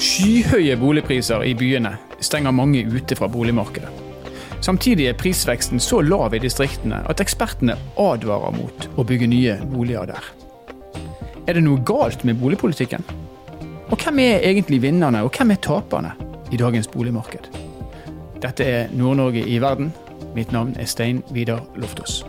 Skyhøye boligpriser i byene stenger mange ute fra boligmarkedet. Samtidig er prisveksten så lav i distriktene at ekspertene advarer mot å bygge nye boliger der. Er det noe galt med boligpolitikken? Og hvem er egentlig vinnerne, og hvem er taperne i dagens boligmarked? Dette er Nord-Norge i verden. Mitt navn er Stein Vidar Loftaas.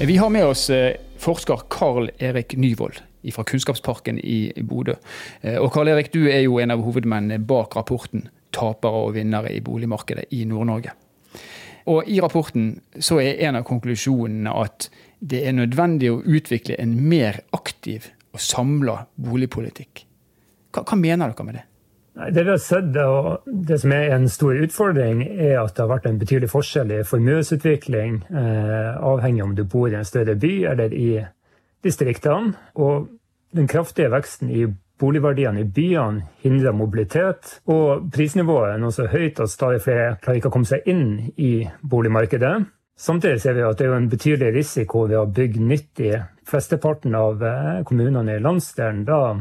Vi har med oss eh, forsker Karl Erik Nyvold fra Kunnskapsparken i Bodø. Eh, og Karl Erik, du er jo en av hovedmennene bak rapporten 'Tapere og vinnere i boligmarkedet i Nord-Norge'. Og I rapporten så er en av konklusjonene at det er nødvendig å utvikle en mer aktiv og samla boligpolitikk. Hva, hva mener dere med det? Det vi har sett, og det som er en stor utfordring, er at det har vært en betydelig forskjell i formuesutvikling, eh, avhengig om du bor i en større by eller i distriktene. Og den kraftige veksten i boligverdiene i byene hindrer mobilitet, og prisnivået er nå så høyt at stadig flere klarer ikke å komme seg inn i boligmarkedet. Samtidig ser vi at det er en betydelig risiko ved å bygge nytt i flesteparten av eh, kommunene i landsdelen. da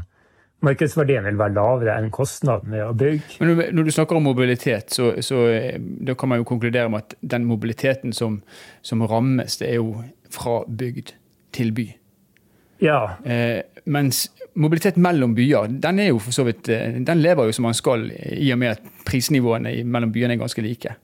markedsverdien vil være lavere enn kostnaden ved å bygge. Men når du snakker om mobilitet, så, så da kan man jo konkludere med at den mobiliteten som, som rammes, det er jo fra bygd til by. Ja. Eh, mens mobilitet mellom byer, den, jo vidt, eh, den lever jo som man skal, i og med at prisnivåene mellom byene er ganske like.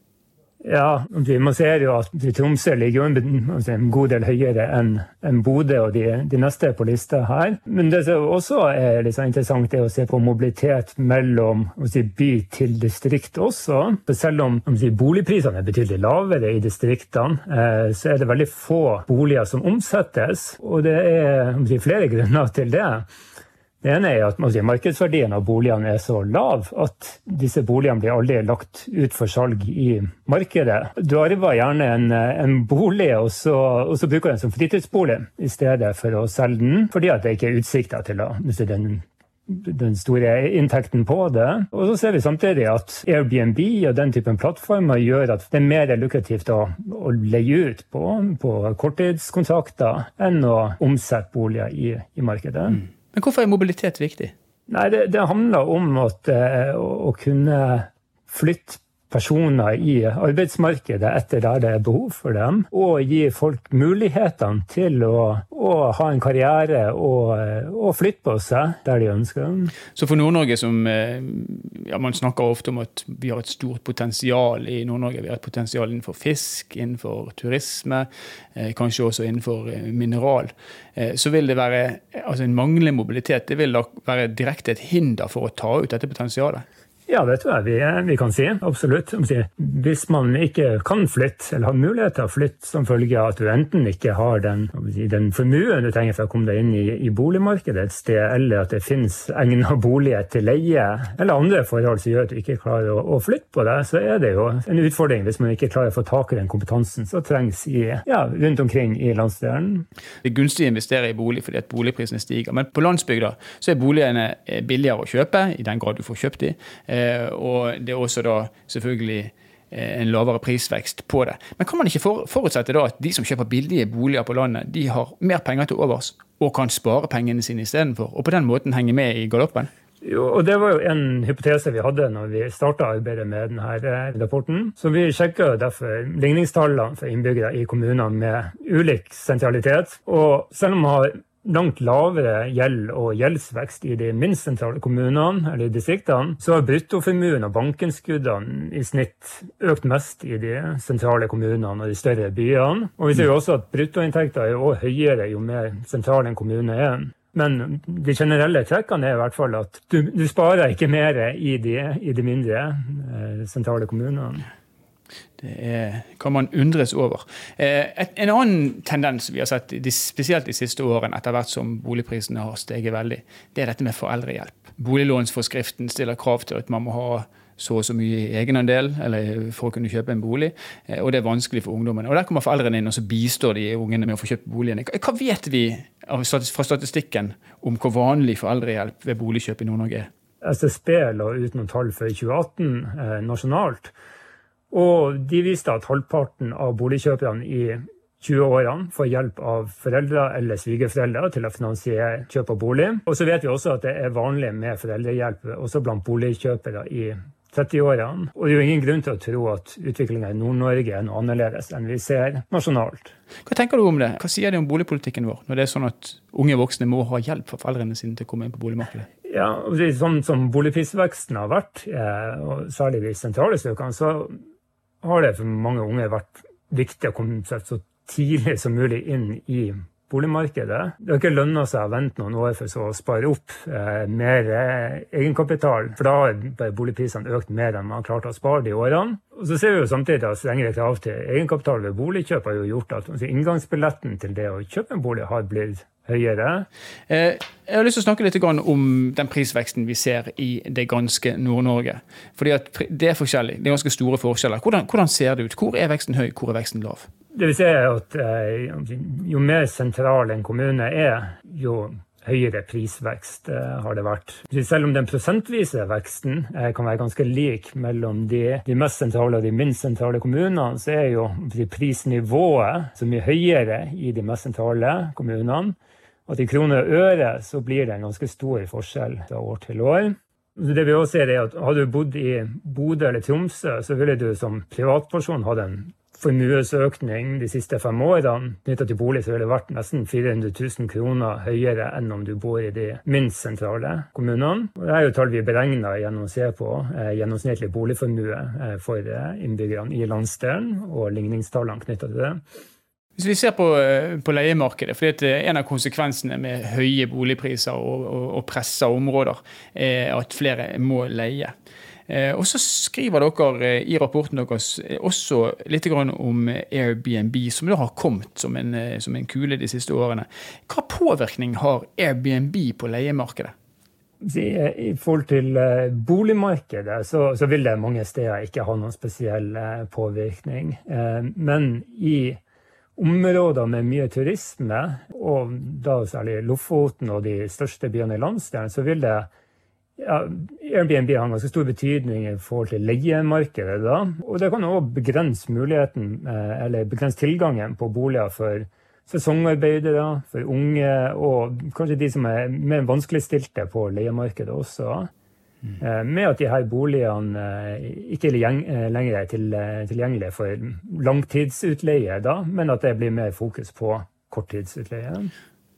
Ja, man ser jo at Tromsø ligger en, god del høyere enn en Bodø og de, de, neste på lista her. Men det som også er sånn interessant, er å se på mobilitet mellom si, by til distrikt også. For selv om si, boligprisene er betydelig lavere i distriktene, eh, så er det veldig få boliger som omsettes. Og det er si, flere grunner til det. Det ene er at markedsverdien av boligene er så lav at disse boligene blir aldri lagt ut for salg i markedet. Du arver gjerne en, en bolig, og så, og så, bruker du den som fritidsbolig i stedet for å selge den, fordi det ikke er utsikter til å miste den den store inntekten på det. Og så ser vi samtidig at Airbnb og den typen plattformer gjør at det er mer lukrativt å, å leie ut på, på korttidskontrakter enn å omsette boliger i, i markedet. Mm. Men hvorfor er mobilitet viktig? Nei, Det, det handler om at, å, å kunne flytte personer i arbeidsmarkedet etter der det er behov for dem, og gi folk mulighetene til å, å ha en karriere og, og, flytte på seg der de ønsker. Så for Nord-Norge, som eh, ja, Man snakker ofte om at vi har et stort potensial i Nord-Norge. Vi har et potensial innenfor fisk, innenfor turisme, eh, kanskje også innenfor eh, mineral. Så vil det være altså en manglende mobilitet det vil da være direkte et hinder for å ta ut dette potensialet. Ja, det tror jeg vi, vi kan si. Absolutt. Hvis man ikke kan flytte, eller har mulighet til å flytte som følge av at du enten ikke har den, den formuen du trenger for å komme deg inn i, i boligmarkedet et sted, eller at det finnes egna boliger til leie, eller andre forhold som gjør at du ikke klarer å, å flytte på deg, så er det jo en utfordring hvis man ikke klarer å få tak i den kompetansen som trengs i, ja, rundt omkring i landsdelen. Det er gunstig å investere i bolig fordi at boligprisene stiger, men på landsbygda så er boligene billigere å kjøpe, i den grad du får kjøpt de. Eh, og det er også da selvfølgelig eh, en lavere prisvekst på det. Men kan man ikke forutsette da at de som kjøper billige boliger på landet, de har mer penger til overs og kan spare pengene sine istedenfor, og på den måten henge med i galoppen? Jo, og Det var jo en hypotese vi hadde når vi starta arbeidet med denne eh, rapporten. Så vi sjekka derfor ligningstallene for innbyggere i kommunene med ulik sentralitet. Og selv om man har langt lavere gjeld og gjeldsvekst i de minst sentrale kommunene eller distriktene, så har bruttoformuen og bankinnskuddene i snitt økt mest i de sentrale kommunene og de større byene. Og vi ser jo også at bruttoinntekter er også høyere jo mer sentral en kommune er. Men de generelle trekkene er i hvert fall at du, du sparer ikke mer i de, i de mindre eh, sentrale kommunene. Det er, kan man undres over. Eh, en annen tendens vi har sett, spesielt de siste årene, etter hvert som boligprisene har steget veldig, det er dette med foreldrehjelp. Boliglånsforskriften stiller krav til at man må ha så og så mye egenandel eller for å kunne kjøpe en bolig. Eh, og det er vanskelig for ungdommen. Og Der kommer foreldrene inn og så bistår de ungene med å få kjøpt boligene. Hva vet vi fra statistikken om hvor vanlig foreldrehjelp ved boligkjøp i Nord-Norge er? SSB la ut noen tall for 2018 eh, nasjonalt. Og de viste at halvparten av boligkjøperne i 20-årene får hjelp av foreldre eller svigerforeldre til å finansiere kjøp av bolig. Og så vet vi også at det er vanlig med foreldrehjelp også blant boligkjøpere i 30-årene. Og det er jo ingen grunn til å tro at utviklinga i Nord-Norge er noe annerledes enn vi ser nasjonalt. Hva tenker du om det? Hva sier det om boligpolitikken vår, når det er sånn at unge voksne må ha hjelp fra foreldrene sine til å komme inn på boligmarkedet? Ja, Sånn som boligprisveksten har vært, eh, og særlig i sentrale strøkene, så har det for mange unge vært viktig å komme seg så tidlig som mulig inn i boligmarkedet. Det har ikke lønna seg å vente noen år for å spare opp eh, mer eh, egenkapital, for da har boligprisene økt mer enn man har klart å spare de årene. Og så ser vi jo samtidig at strengere krav til egenkapital ved boligkjøp har jo gjort at altså, inngangsbilletten til det å kjøpe en bolig har blitt høyere. Eh, jeg har lyst til å snakke litt om den prisveksten vi ser i det ganske Nord-Norge. Fordi Det er forskjellig, det er ganske store forskjeller. Hvordan, hvordan ser det ut? Hvor er veksten høy, hvor er veksten lav? Det vil si at eh, Jo mer sentral en kommune er, jo høyere prisvekst eh, har det vært. Selv om den prosentvise veksten eh, kan være ganske lik mellom de, de mest sentrale og de minst sentrale kommunene, så er jo prisnivået så mye høyere i de mest sentrale kommunene. At i kroner og øre så blir det en ganske stor forskjell fra år til år. Det vi også ser er at Hadde du bodd i Bodø eller Tromsø, så ville du som privatperson hatt en formuesøkning de siste fem årene knytta til bolig, så ville det vært nesten 400 000 kroner høyere enn om du bor i de minst sentrale kommunene. Det er jo tall vi beregner gjennom å se på eh, gjennomsnittlig boligformue eh, for eh, innbyggerne i landsdelen, og ligningstallene knytta til det. Hvis vi ser på, eh, på leiemarkedet, for En av konsekvensene med høye boligpriser og, og, og pressa områder er at flere må leie. Eh, og så skriver dere eh, i rapporten deres eh, også litt om Airbnb, som da har kommet som en, som en kule de siste årene. Hva påvirkning har Airbnb på leiemarkedet? I forhold til boligmarkedet så, så, vil det mange steder ikke ha noen spesiell påvirkning. Men i områder med mye turisme, og da særlig Lofoten og de største byene i landsdelen, så vil det ja, Airbnb har en ganske stor betydning i forhold til leiemarkedet. da, og Det kan òg begrense muligheten, eh, eller begrense tilgangen på boliger for sesongarbeidere, for unge og kanskje de som er mer vanskeligstilte på leiemarkedet også. Mm. Med at de her boligene eh, ikke lenger er tilgjengelige for langtidsutleie, da, men at det blir mer fokus på korttidsutleie.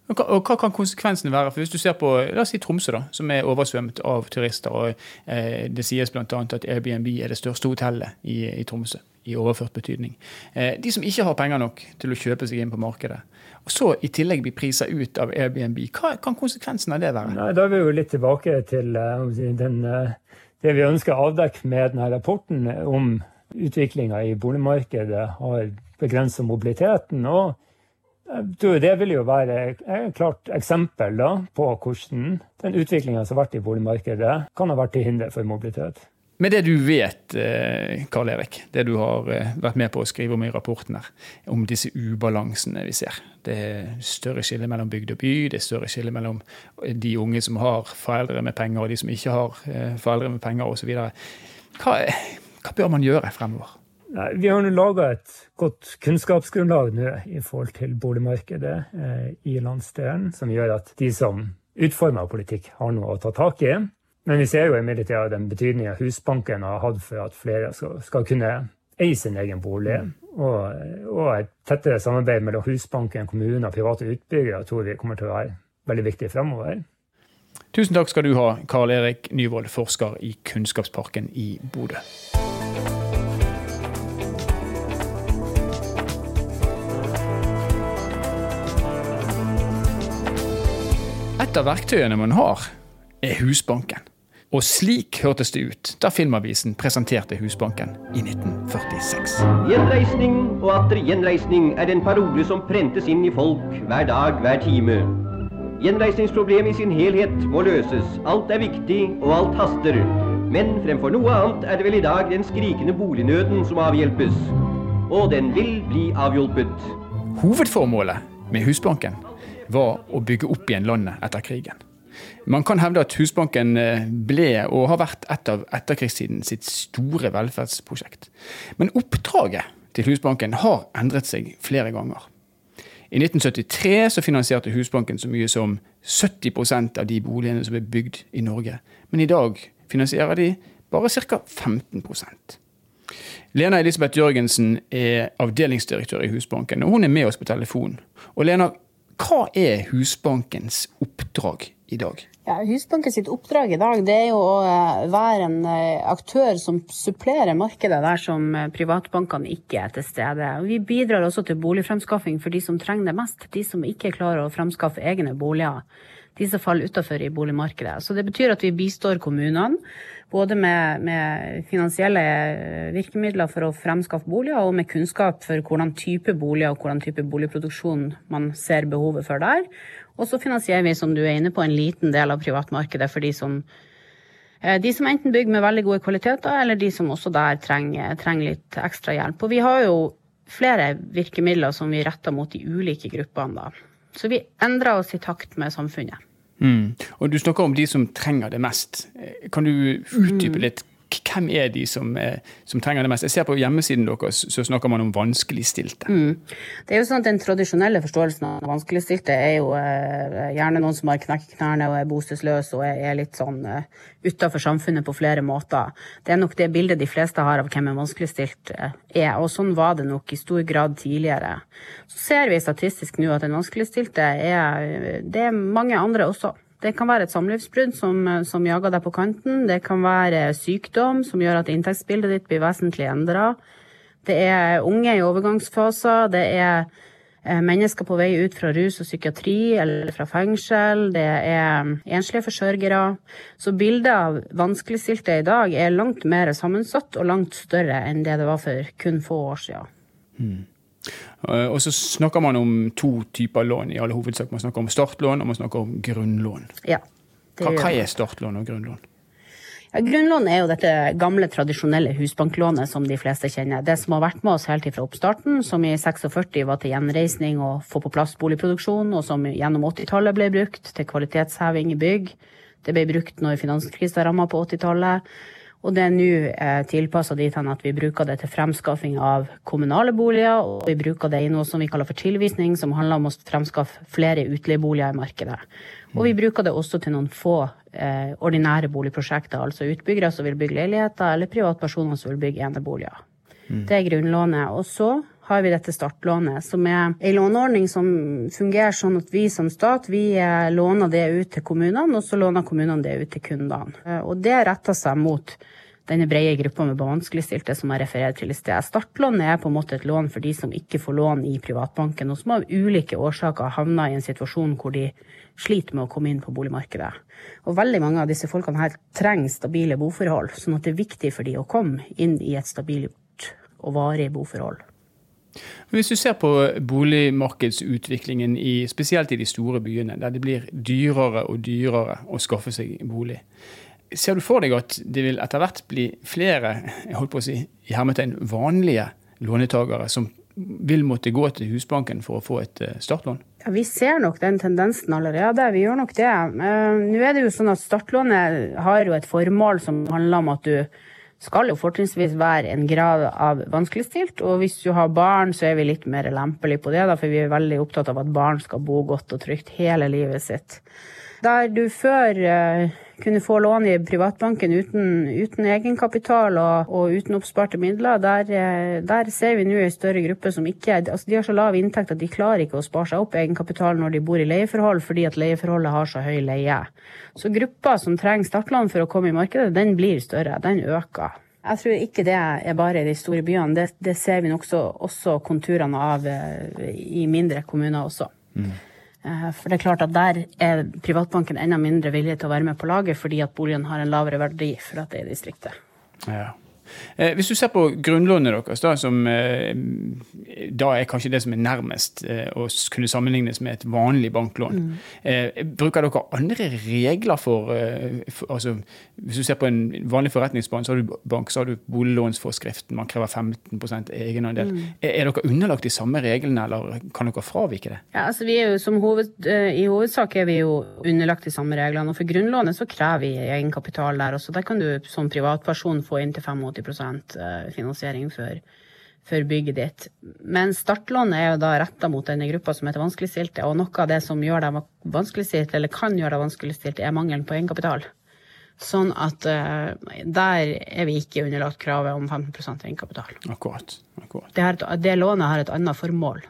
Og hva, og hva, kan konsekvensene være? For Hvis du ser på la oss si Tromsø, da, som er oversvømt av turister. og eh, Det sies bl.a. at Airbnb er det største hotellet i, i Tromsø, i overført betydning. Eh, de som ikke har penger nok til å kjøpe seg inn på markedet, og så i tillegg blir priser ut av Airbnb, hva kan konsekvensen av det være? Nei, Da er vi jo litt tilbake til uh, den, uh, det vi ønsker å avdekke med denne rapporten om utviklinga i boligmarkedet har begrensa mobiliteten. og det vil jo være et klart eksempel da, på hvordan den utviklinga som har vært i boligmarkedet, kan ha vært til hinder for mobilitet. Med det du vet, eh, Karl Erik, det du har eh, vært med på å skrive om i rapporten, her, om disse ubalansene vi ser. Det er større skille mellom bygd og by, det er større skille mellom de unge som har foreldre med penger, og de som ikke har eh, foreldre med penger osv. Hva, hva bør man gjøre fremover? Vi har nå laga et godt kunnskapsgrunnlag nå i forhold til boligmarkedet eh, i landsdelen, som gjør at de som utformer politikk, har noe å ta tak i. Men vi ser jo imidlertid den betydninga Husbanken har hatt for at flere skal, skal kunne eie sin egen bolig. Mm. Og, og, et tettere samarbeid mellom Husbanken, kommuner og private utbyggere tror vi kommer til å være veldig viktig fremover. Tusen takk skal du ha, Karl Erik Nyvold, forsker i Kunnskapsparken i Bodø. Et av verktøyene man har, er Husbanken. Og slik hørtes det ut da Filmavisen presenterte Husbanken i 1946. Gjenreisning og atter gjenreisning er den parole som prentes inn i folk hver dag, hver time. Gjenreisningsproblemet i sin helhet må løses. Alt er viktig, og alt haster. Men fremfor noe annet er det vel i dag den skrikende bolignøden som avhjelpes. Og den vil bli avhjulpet. Hovedformålet med Husbanken var å bygge opp igjen landet etter krigen. Man kan hevde at Husbanken eh, ble og har vært et av etterkrigstiden sitt store velferdsprosjekt. Men oppdraget til Husbanken har endret seg flere ganger. I 1973 så finansierte Husbanken så mye som 70% av de boligene som ble bygd i Norge. Men i dag finansierer de bare ca. 15% Lena Elisabeth Jørgensen er avdelingsdirektør i Husbanken, og hun er med oss på telefon. Og Lena, hva er Husbankens oppdrag i dag? Ja, Husbanken oppdrag i dag det er jo å eh, være en eh, aktør som supplerer markedet der som eh, privatbankene ikke er til stede. Vi bidrar også til boligfremskaffing for de som trenger det mest. De som ikke klarer å fremskaffe egne boliger. De som faller utenfor i boligmarkedet. Så det betyr at vi bistår kommunene både med, med, finansielle virkemidler for å fremskaffe boliger, og med kunnskap for hvordan type boliger og hvordan type boligproduksjon man ser behovet for der. Og så finansierer vi, som du er inne på, en liten del av privatmarkedet for de som, eh, de som enten bygger med veldig gode kvaliteter, eller de som også der trenger, trenger litt ekstra hjelp. Og vi har jo flere virkemidler som vi retter mot de ulike gruppene, da. Så vi endrer oss i takt med samfunnet. Mm. Og du snakker om de som trenger det mest. Kan du utdype mm. litt hvem er de som, er, som, trenger det mest? Jeg ser på hjemmesiden deres så snakker man om vanskeligstilte. Mm. Det er jo sånn at Den tradisjonelle forståelsen av vanskeligstilte er jo eh, gjerne noen som har knekt knærne og er bostedsløs og er, er litt sånn uh, utafor samfunnet på flere måter. Det er nok det bildet de fleste har av hvem en vanskeligstilt eh, er, og sånn var det nok i stor grad tidligere. Så ser vi statistisk nå at den vanskeligstilte er Det er mange andre også. Det kan være et samlivsbrudd som, som, jager deg på kanten. Det kan være sykdom som gjør at inntektsbildet ditt blir vesentlig endra. Det er unge i overgangsfaser. Det er eh, mennesker på vei ut fra rus og psykiatri eller fra fengsel. Det er enslige forsørgere. Så bildet av vanskeligstilte i dag er langt mer sammensatt og langt større enn det det var for kun få år siden. Mm. Eh, og så snakker man om to typer lån i alle hovedsak. Man snakker om startlån og man snakker om grunnlån. Ja, hva, hva er startlån og grunnlån? Ja, grunnlån er jo dette gamle, tradisjonelle husbanklånet som de fleste kjenner. Det som har vært med oss helt fra oppstarten, som i 46 var til gjenreisning og få på plass boligproduksjon, og som gjennom 80-tallet ble brukt til kvalitetsheving i bygg. Det ble brukt når finanskrisa ramma på 80-tallet. Og det er nå eh, tilpassa dit hen at vi bruker det til fremskaffing av kommunale boliger, og vi bruker det i noe som vi kaller for tilvisning, som handler om å fremskaffe flere utleieboliger i markedet. Og vi bruker det også til noen få eh, ordinære boligprosjekter, altså utbyggere som vil bygge leiligheter, eller privatpersoner som vil bygge eneboliger. Mm. Det er grunnlånet. Og så har vi dette startlånet, som er en låneordning som fungerer sånn at vi som stat vi eh, låner det ut til kommunene, og så låner kommunene det ut til kundene. Eh, og det retter seg mot denne brede gruppa med vanskeligstilte som jeg refererer til i sted. Startlånet er på en måte et lån for de som ikke får lån i privatbanken, og som av ulike årsaker havner i en situasjon hvor de sliter med å komme inn på boligmarkedet. Og veldig mange av disse folkene her trenger stabile boforhold, sånn at det er viktig for de å komme inn i et stabilt og varig boforhold. Hvis du ser på boligmarkedsutviklingen i, spesielt i de store byene, der det blir dyrere og dyrere å skaffe seg bolig, Ser du for deg at det vil etter hvert bli flere jeg holdt på å si, i hermetegn vanlige lånetakere som vil måtte gå til Husbanken for å få et eh, startlån? Ja, Vi ser nok den tendensen allerede. Vi gjør nok det. Uh, Nå er det jo sånn at Startlånet har jo et formål som handler om at du skal jo fortrinnsvis være en grad av vanskeligstilt. Og hvis du har barn, så er vi litt mer lempelige på det, da, for vi er veldig opptatt av at barn skal bo godt og trygt hele livet sitt. Der du før uh, kunne få lån i privatbanken uten, uten egenkapital og, og, uten oppsparte midler, der, uh, der ser vi nå en større gruppe som ikke altså De har så lav inntekt at de klarer ikke å spare seg opp egenkapital når de bor i leieforhold, fordi at leieforholdet har så høy leie. Så gruppa som trenger startlån for å komme i markedet, den blir større. Den øker. Jeg tror ikke det er bare de store byene. Det, det ser vi nok også, konturene av uh, i mindre kommuner også. Mm. Eh, for det er klart at Der er privatbanken enda mindre villig til å være med på laget, fordi at boligen har en lavere verdi for at det er i distriktet. Ja. Eh, hvis du ser på grunnlånet deres, da, som eh, da er kanskje det som er nærmest eh, å kunne sammenlignes med et vanlig banklån. Mm. Bruker dere andre regler for, for altså, Hvis du ser på en vanlig forretningsbank, så har du, bank, så har du boliglånsforskriften, man krever 15 egenandel. Mm. Er, er, dere underlagt de samme reglene, eller kan dere fravike det? Ja, altså vi er jo som hoved, I hovedsak er vi jo underlagt de samme reglene. og For grunnlånet så krever vi egenkapital der også. Der kan du som privatperson få inntil 85 80 eh, finansiering for, for bygget ditt. Men startlånet er jo da retta mot denne gruppa som heter vanskeligstilte, og noe av det som gjør deg vanskeligstilt, eller kan gjøre deg vanskeligstilt, er mangelen på egenkapital. Sånn at uh, der er vi ikke underlagt kravet om 15 egenkapital. Akkurat. akkurat. Det, her, det lånet har et annet formål.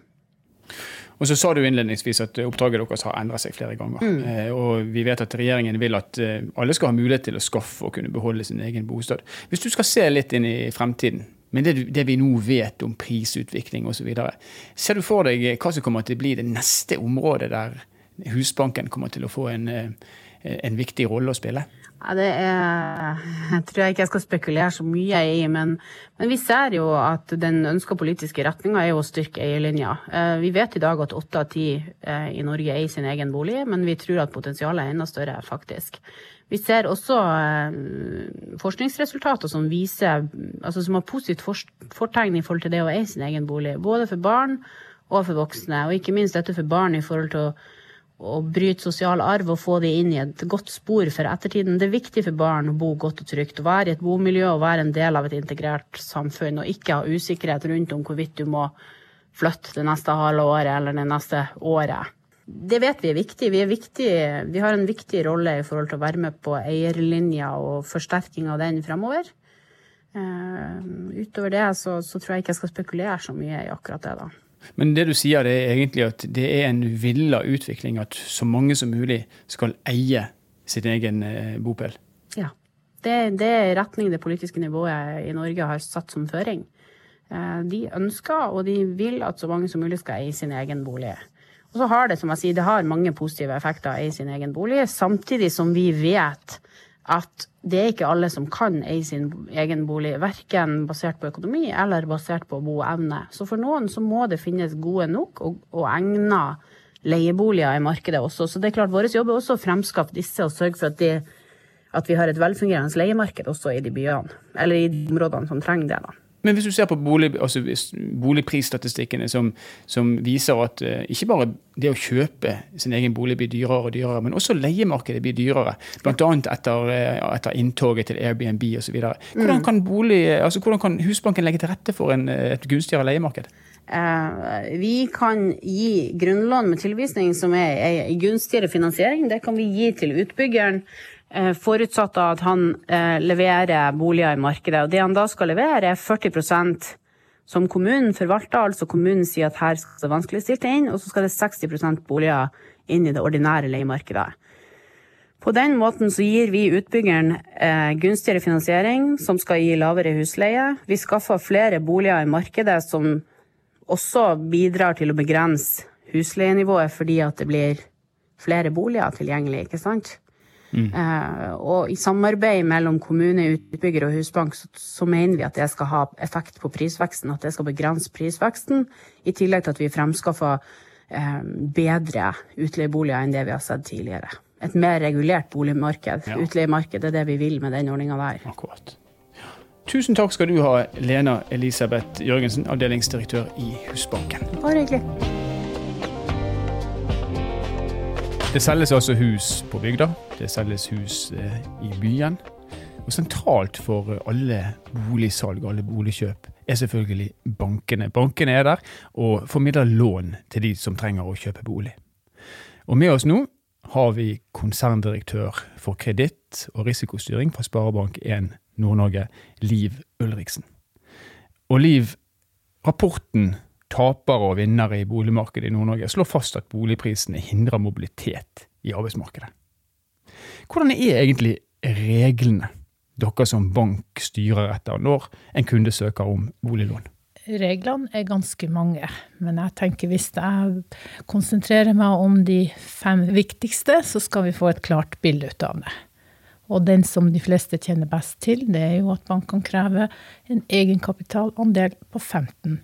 Og så sa du innledningsvis at oppdraget deres har endret seg flere ganger. Mm. Eh, og vi vet at regjeringen vil at eh, alle skal ha mulighet til å skaffe og kunne beholde sin egen bostad. Hvis du skal se litt inn i fremtiden, men det, det vi nå vet om prisutvikling osv., ser du for deg hva som kommer til å bli det neste området der Husbanken kommer til å få en, en viktig rolle å spille? Det er Jeg tror jeg ikke jeg skal spekulere så mye i, men, men vi ser jo at den ønska politiske retninga er å styrke eierlinja. Eh, vi vet i dag at åtte av ti eh, i Norge eier sin egen bolig, men vi tror at potensialet er enda større, faktisk. Vi ser også eh, forskningsresultater som viser, altså som har positivt fortegn i forhold til det å eie sin egen bolig. Både for barn og for voksne, og ikke minst dette for barn i forhold til å å bryte sosial arv og få de inn i et godt spor for ettertiden. Det er viktig for barn å bo godt og trygt, å være i et bomiljø og være en del av et integrert samfunn, og ikke ha usikkerhet rundt om hvorvidt du må flytte det neste halve året eller det neste året. Det vet vi er viktig. Vi, er viktig. vi har en viktig rolle i forhold til å være med på eierlinja og forsterking av den fremover. Uh, utover det så, så, tror jeg ikke jeg skal spekulere så mye i akkurat det, da. Men det du sier, det er egentlig at det er en villa utvikling at så mange som mulig skal eie sin egen eh, bopel. Ja. Det, det er retning det politiske nivået i Norge har satt som føring. Eh, de ønsker og de vil at så mange som mulig skal eie sin egen bolig. Og så har det, som jeg sier, det har mange positive effekter å eie sin egen bolig, samtidig som vi vet at det er ikke alle som kan eie sin egen bolig, verken basert på økonomi eller basert på boevne. Så for noen så må det finnes gode nok og, og egna leieboliger i markedet også. Så det er klart vår jobb er også å fremskaffe disse og sørge for at, de, at vi har et velfungerende leiemarked også i de byene, eller i de områdene som trenger det. da. Men hvis du ser på bolig, altså boligprisstatistikkene som, som, viser at uh, ikke bare det å kjøpe sin egen bolig blir dyrere og dyrere, men også leiemarkedet blir dyrere. Bl.a. Etter, uh, etter inntoget til Airbnb osv. Hvordan, mm. kan altså, hvordan kan Husbanken legge til rette for en, et gunstigere leiemarked? Vi kan gi grunnlån med tilvisning som er, er gunstigere finansiering. Det kan vi gi til utbyggeren. Eh, forutsatt at han eh, leverer boliger i markedet. Og det han da skal levere, er 40% som kommunen forvalter. Altså kommunen sier at her skal det vanskeligstilte inn, og så skal det 60% boliger inn i det ordinære leiemarkedet. På den måten så gir vi utbyggeren eh, gunstigere finansiering, som skal gi lavere husleie. Vi skaffer flere boliger i markedet som også bidrar til å begrense husleienivået fordi at det blir flere boliger tilgjengelig, ikke sant? Mm. Uh, og i samarbeid mellom kommune, utbygger og husbank så, så, mener vi at det skal ha effekt på prisveksten, at det skal begrense prisveksten, i tillegg til at vi fremskaffer uh, bedre utleieboliger enn det vi har sett tidligere. Et mer regulert boligmarked. Ja. Utleiemarked er det vi vil med den ordninga der. Akkurat. Tusen takk skal du ha, Lena Elisabeth Jørgensen, avdelingsdirektør i Husbanken. Bare hyggelig. Det selges altså hus på bygda. Det selges hus eh, i byen. Og sentralt for alle boligsalg alle boligkjøp er selvfølgelig bankene. Bankene er der og formidler lån til de som trenger å kjøpe bolig. Og med oss nå har vi konserndirektør for kreditt og risikostyring fra Sparebank1 Nord-Norge, Liv Ulriksen. Og Liv, rapporten tapere og vinnere i boligmarkedet i Nord-Norge slår fast at boligprisene hindrer mobilitet i arbeidsmarkedet. Hvordan er egentlig reglene dere som bank styrer etter når en kunde søker om boliglån? Reglene er ganske mange, men jeg tenker hvis jeg konsentrerer meg om de fem viktigste, så skal vi få et klart bilde ut av det. Og den som de fleste kjenner best til, det er jo at bankene krever en egenkapitalandel på 15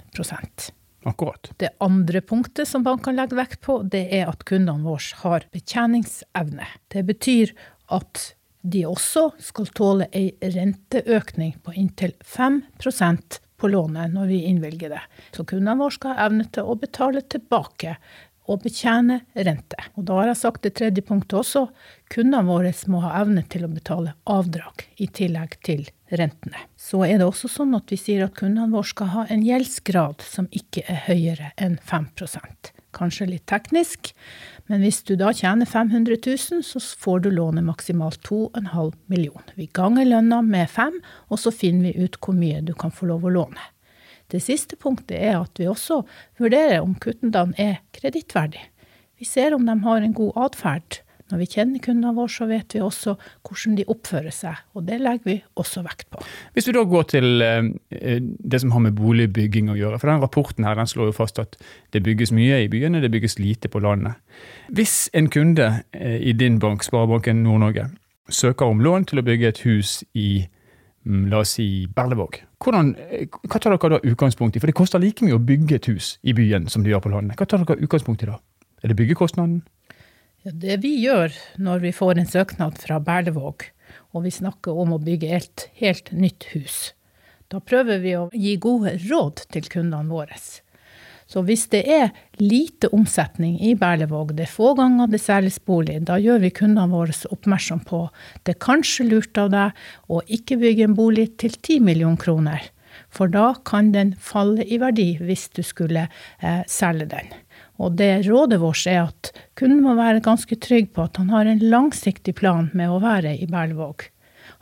Akkurat. Det andre punktet som bankene legger vekt på, det er at kundene våre har betjeningsevne. Det betyr at de også skal tåle ei renteøkning på inntil 5% på lånet når vi innvilger det. Så kundene våre skal ha evne til å betale tilbake å betjene rente. Og da har jeg sagt det tredje punktet også. Kundene våre må ha evne til å betale avdrag i tillegg til rentene. Så er det også sånn at vi sier at kundene våre skal ha en gjeldsgrad som ikke er høyere enn 5% Kanskje litt teknisk, men hvis du da tjener 500 000, så får du låne maksimalt 2,5 millioner. Vi ganger lønna med fem, og så finner vi ut hvor mye du kan få lov å låne. Det siste punktet er at vi også vurderer om kundene er kredittverdige. Vi ser om de har en god atferd. Når vi kjenner kundene våre, så vet vi også hvordan de oppfører seg, og det legger vi også vekt på. Hvis vi da går til eh, det som har med boligbygging å gjøre, for den rapporten her den slår jo fast at det bygges mye i byene, det bygges lite på landet. Hvis en kunde eh, i din bank, Sparebanken Nord-Norge, søker om lån til å bygge et hus i mm, la oss si Berlevåg, hvordan, eh, hva tar dere da utgangspunkt i? For det koster like mye å bygge et hus i byen som det gjør på landet. Hva tar dere utgangspunkt i da? Er det byggekostnaden? Ja, det vi gjør når vi får en søknad fra Berlevåg, og vi snakker om å bygge et helt nytt hus, da prøver vi å gi gode råd til kundene våre. Så hvis det er lite omsetning i Berlevåg, det er få ganger det selges bolig, da gjør vi kundene våre oppmerksom på det er kanskje lurt av deg å ikke bygge en bolig til 10 millioner kroner, for da kan den falle i verdi hvis du skulle eh, selge den. Og det rådet vårt er at kunden må være ganske trygg på at han har en langsiktig plan med å være i Berlevåg.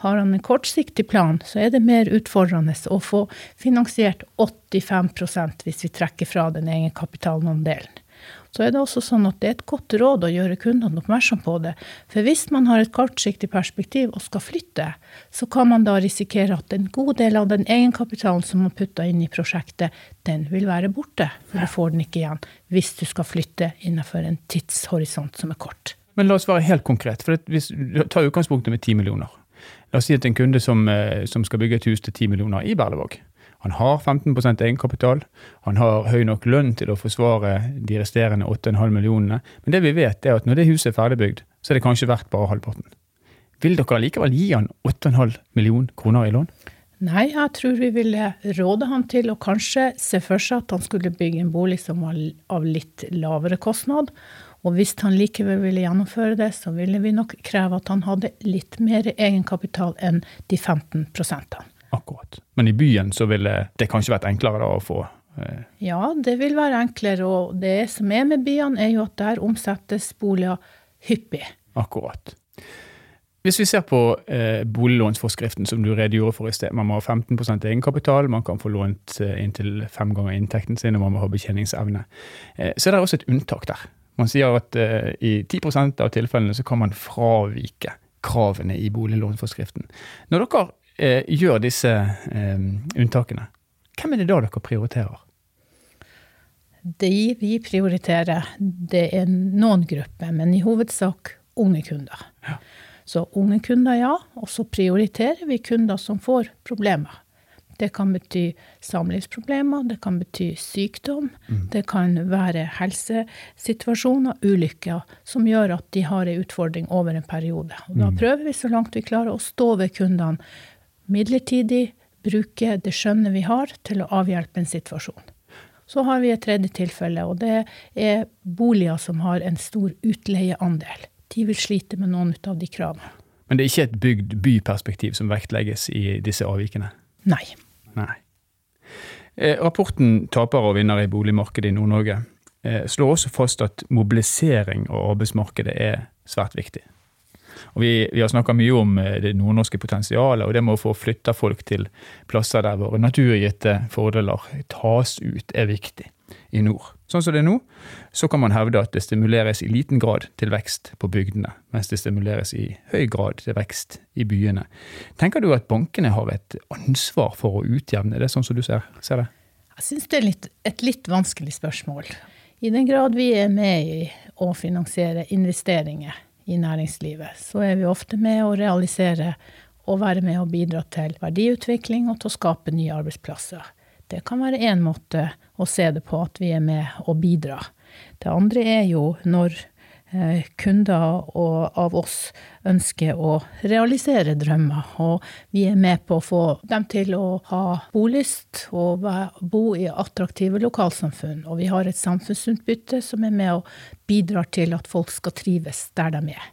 Har han en kortsiktig plan, så er det mer utfordrende å få finansiert 85% hvis vi trekker fra den egenkapitalandelen så er det også sånn at det er et godt råd å gjøre kundene oppmerksom på det. For hvis man har et kortsiktig perspektiv og skal flytte, så kan man da risikere at en god del av den egenkapitalen som man putta inn i prosjektet, den vil være borte. For du får den ikke igjen hvis du skal flytte innenfor en tidshorisont som er kort. Men la oss være helt konkret. for hvis tar utgangspunktet med 10 millioner. La oss si at en kunde som, eh, som skal bygge et hus til 10 millioner i Berlevåg, han har 15% egenkapital. Han har høy nok lønn til å forsvare de resterende 8,5 millionene. Men det vi vet, er at når det huset er ferdigbygd, så er det kanskje verdt bare halvparten. Vil dere likevel gi han 8,5 millioner kroner i lån? Nei, jeg tror vi ville råde han til å kanskje se for seg at han skulle bygge en bolig som var av litt lavere kostnad. Og hvis han likevel ville gjennomføre det, så ville vi nok kreve at han hadde litt mer egenkapital enn de 15 prosentene. Akkurat. Men i byen så ville det kanskje vært enklere da å få eh. Ja, det vil være enklere. Og det som er med byene, er jo at der omsettes boliger hyppig. Akkurat. Hvis vi ser på eh, boliglånsforskriften som du redegjorde for i sted. Man må ha 15% egenkapital, man kan få lånt eh, inntil fem ganger inntekten sin, og man må ha betjeningsevne. Eh, så er det også et unntak der. Man sier at uh, i 10% av tilfellene så kan man fravike kravene i boliglånsforskriften. Når dere uh, gjør disse uh, unntakene, hvem er det da dere prioriterer? De vi prioriterer, det er noen grupper, men i hovedsak unge kunder. Ja. Så unge kunder, ja. Og så prioriterer vi kunder som får problemer. Det kan bety samlivsproblemer, det kan bety sykdom, mm. det kan være helsesituasjoner, ulykker, som gjør at de har en utfordring over en periode. Og da mm. prøver vi så langt vi klarer å stå ved kundene midlertidig bruke det skjønnet vi har, til å avhjelpe en situasjon. Så har vi et tredje tilfelle, og det er boliger som har en stor utleieandel. De vil slite med noen av de kravene. Men det er ikke et bygd byperspektiv som vektlegges i disse avvikene? Nei. Nei. Eh, rapporten 'Tapere og vinnere i boligmarkedet i Nord-Norge' eh, slår også fast at mobilisering av arbeidsmarkedet er svært viktig. Og vi, vi har snakka mye om eh, det nordnorske potensialet, og det med å få flytta folk til plasser der våre naturgitte fordeler tas ut, er viktig i nord. Sånn som det er nå, så kan man hevde at det stimuleres i liten grad til vekst på bygdene, mens det stimuleres i høy grad til vekst i byene. Tenker du at bankene har et ansvar for å utjevne det, sånn som du ser, ser det? Jeg syns det er litt, et litt vanskelig spørsmål. I den grad vi er med i å finansiere investeringer i næringslivet, så er vi ofte med å realisere og være med å bidra til verdiutvikling og til å skape nye arbeidsplasser. Det kan være én måte å se det på, at vi er med og bidrar. Det andre er jo når eh, kunder av oss ønsker å realisere drømmer. Og vi er med på å få dem til å ha bolyst og bo i attraktive lokalsamfunn. Og vi har et samfunnsutbytte som er med og bidrar til at folk skal trives der de er.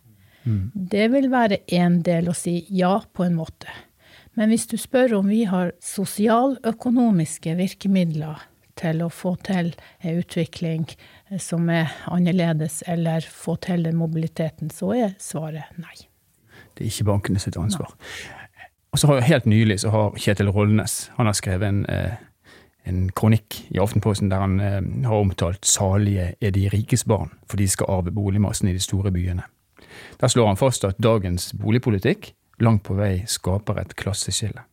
Mm. Det vil være én del å si ja, på en måte. Men hvis du spør om vi har sosialøkonomiske virkemidler til å få til en utvikling som er annerledes, eller få til den mobiliteten, så er svaret nei. Det er ikke bankene sitt ansvar. Nei. Og så har Helt nylig så har Kjetil Rollnes han har skrevet en, eh, en kronikk i Aftenposten der han eh, har omtalt 'salige er de rikes barn', for de skal arve boligmassen i de store byene. Der slår han fast at dagens boligpolitikk langt på vei skaper et klasseskille.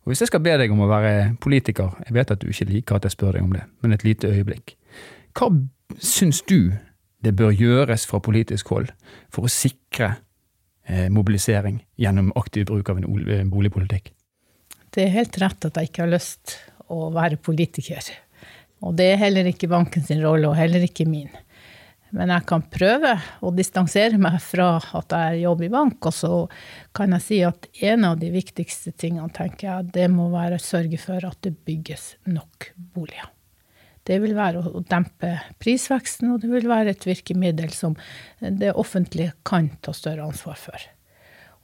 Og Hvis jeg skal be deg om å være politiker, jeg vet at du ikke liker at jeg spør deg om det, men et lite øyeblikk. Hva syns du det bør gjøres fra politisk hold for å sikre eh, mobilisering gjennom aktiv bruk av en eh, boligpolitikk? Det er helt rett at jeg ikke har lyst å være politiker. Og det er heller ikke bankens rolle, og heller ikke min. Men jeg kan prøve å distansere meg fra at jeg jobber i bank. Og så kan jeg si at en av de viktigste tingene tenker jeg, det må være å sørge for at det bygges nok boliger. Det vil være å dempe prisveksten, og det vil være et virkemiddel som det offentlige kan ta større ansvar for.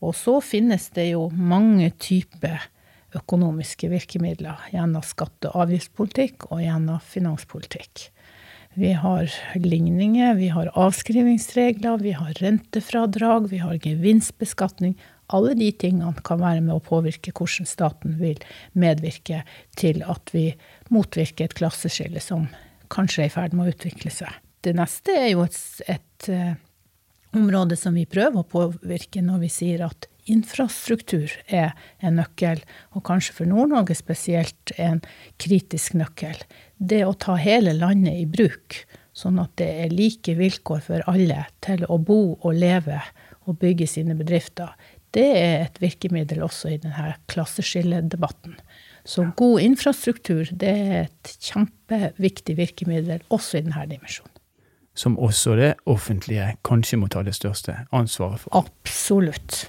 Og så finnes det jo mange typer økonomiske virkemidler gjennom skatte- og avgiftspolitikk og gjennom finanspolitikk. Vi har ligninger, vi har avskrivningsregler, vi har rentefradrag, vi har gevinstbeskatning. Alle de tingene kan være med å påvirke hvordan staten vil medvirke til at vi motvirker et klasseskille som kanskje er i ferd med å utvikle seg. Det neste er jo et, et uh, område som vi prøver å påvirke når vi sier at infrastruktur er en nøkkel, og kanskje for Nord-Norge spesielt en kritisk nøkkel. Det å ta hele landet i bruk, sånn at det er like vilkår for alle til å bo og leve og bygge sine bedrifter, det er et virkemiddel også i denne klasseskilledebatten. Så god infrastruktur det er et kjempeviktig virkemiddel også i denne dimensjonen. Som også det offentlige kanskje må ta det største ansvaret for? Absolutt.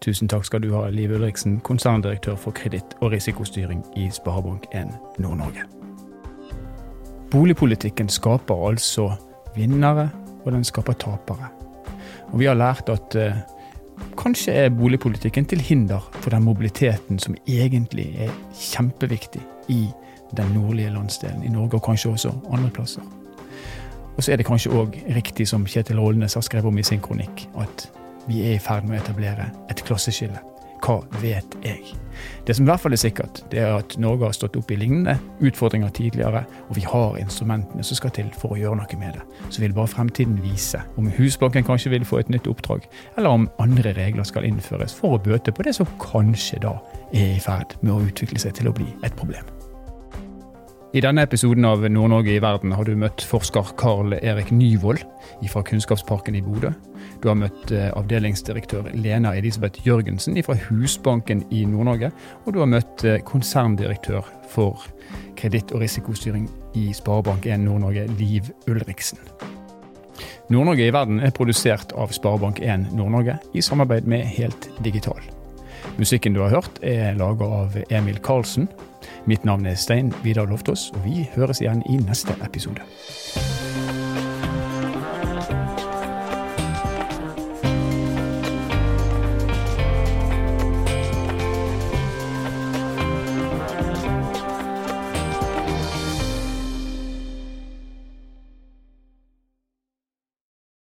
Tusen takk skal du ha, Liv Ulriksen, konserndirektør for kreditt- og risikostyring i Sparebank1 Nord-Norge. Boligpolitikken skaper altså vinnere, og den skaper tapere. Og vi har lært at eh, kanskje er boligpolitikken til hinder for den mobiliteten som egentlig er kjempeviktig i den nordlige landsdelen i Norge, og kanskje også andre plasser. Og så er det kanskje òg riktig, som Kjetil Rollnes har skrevet om i sin kronikk, at vi er i ferd med å etablere et klasseskille. Hva vet jeg? Det som i hvert fall er sikkert, det er at Norge har stått opp i lignende utfordringer tidligere, og vi har instrumentene som skal til for å gjøre noe med det. Så vil bare fremtiden vise om Husbanken kanskje vil få et nytt oppdrag, eller om andre regler skal innføres for å bøte på det som kanskje da er i ferd med å utvikle seg til å bli et problem. I denne episoden av Nord-Norge i verden har du møtt forsker Karl Erik Nyvold fra Kunnskapsparken i Bodø. Du har møtt eh, avdelingsdirektør Lena Elisabeth Jørgensen fra Husbanken i Nord-Norge. Og du har møtt eh, konserndirektør for kreditt- og risikostyring i Sparebank1 Nord-Norge, Liv Ulriksen. Nord-Norge i verden er produsert av Sparebank1 Nord-Norge i samarbeid med Helt Digital. Musikken du har hørt er laga av Emil Karlsen. Mitt navn er Stein Vidar Loftaas, og vi høres igjen i neste episode.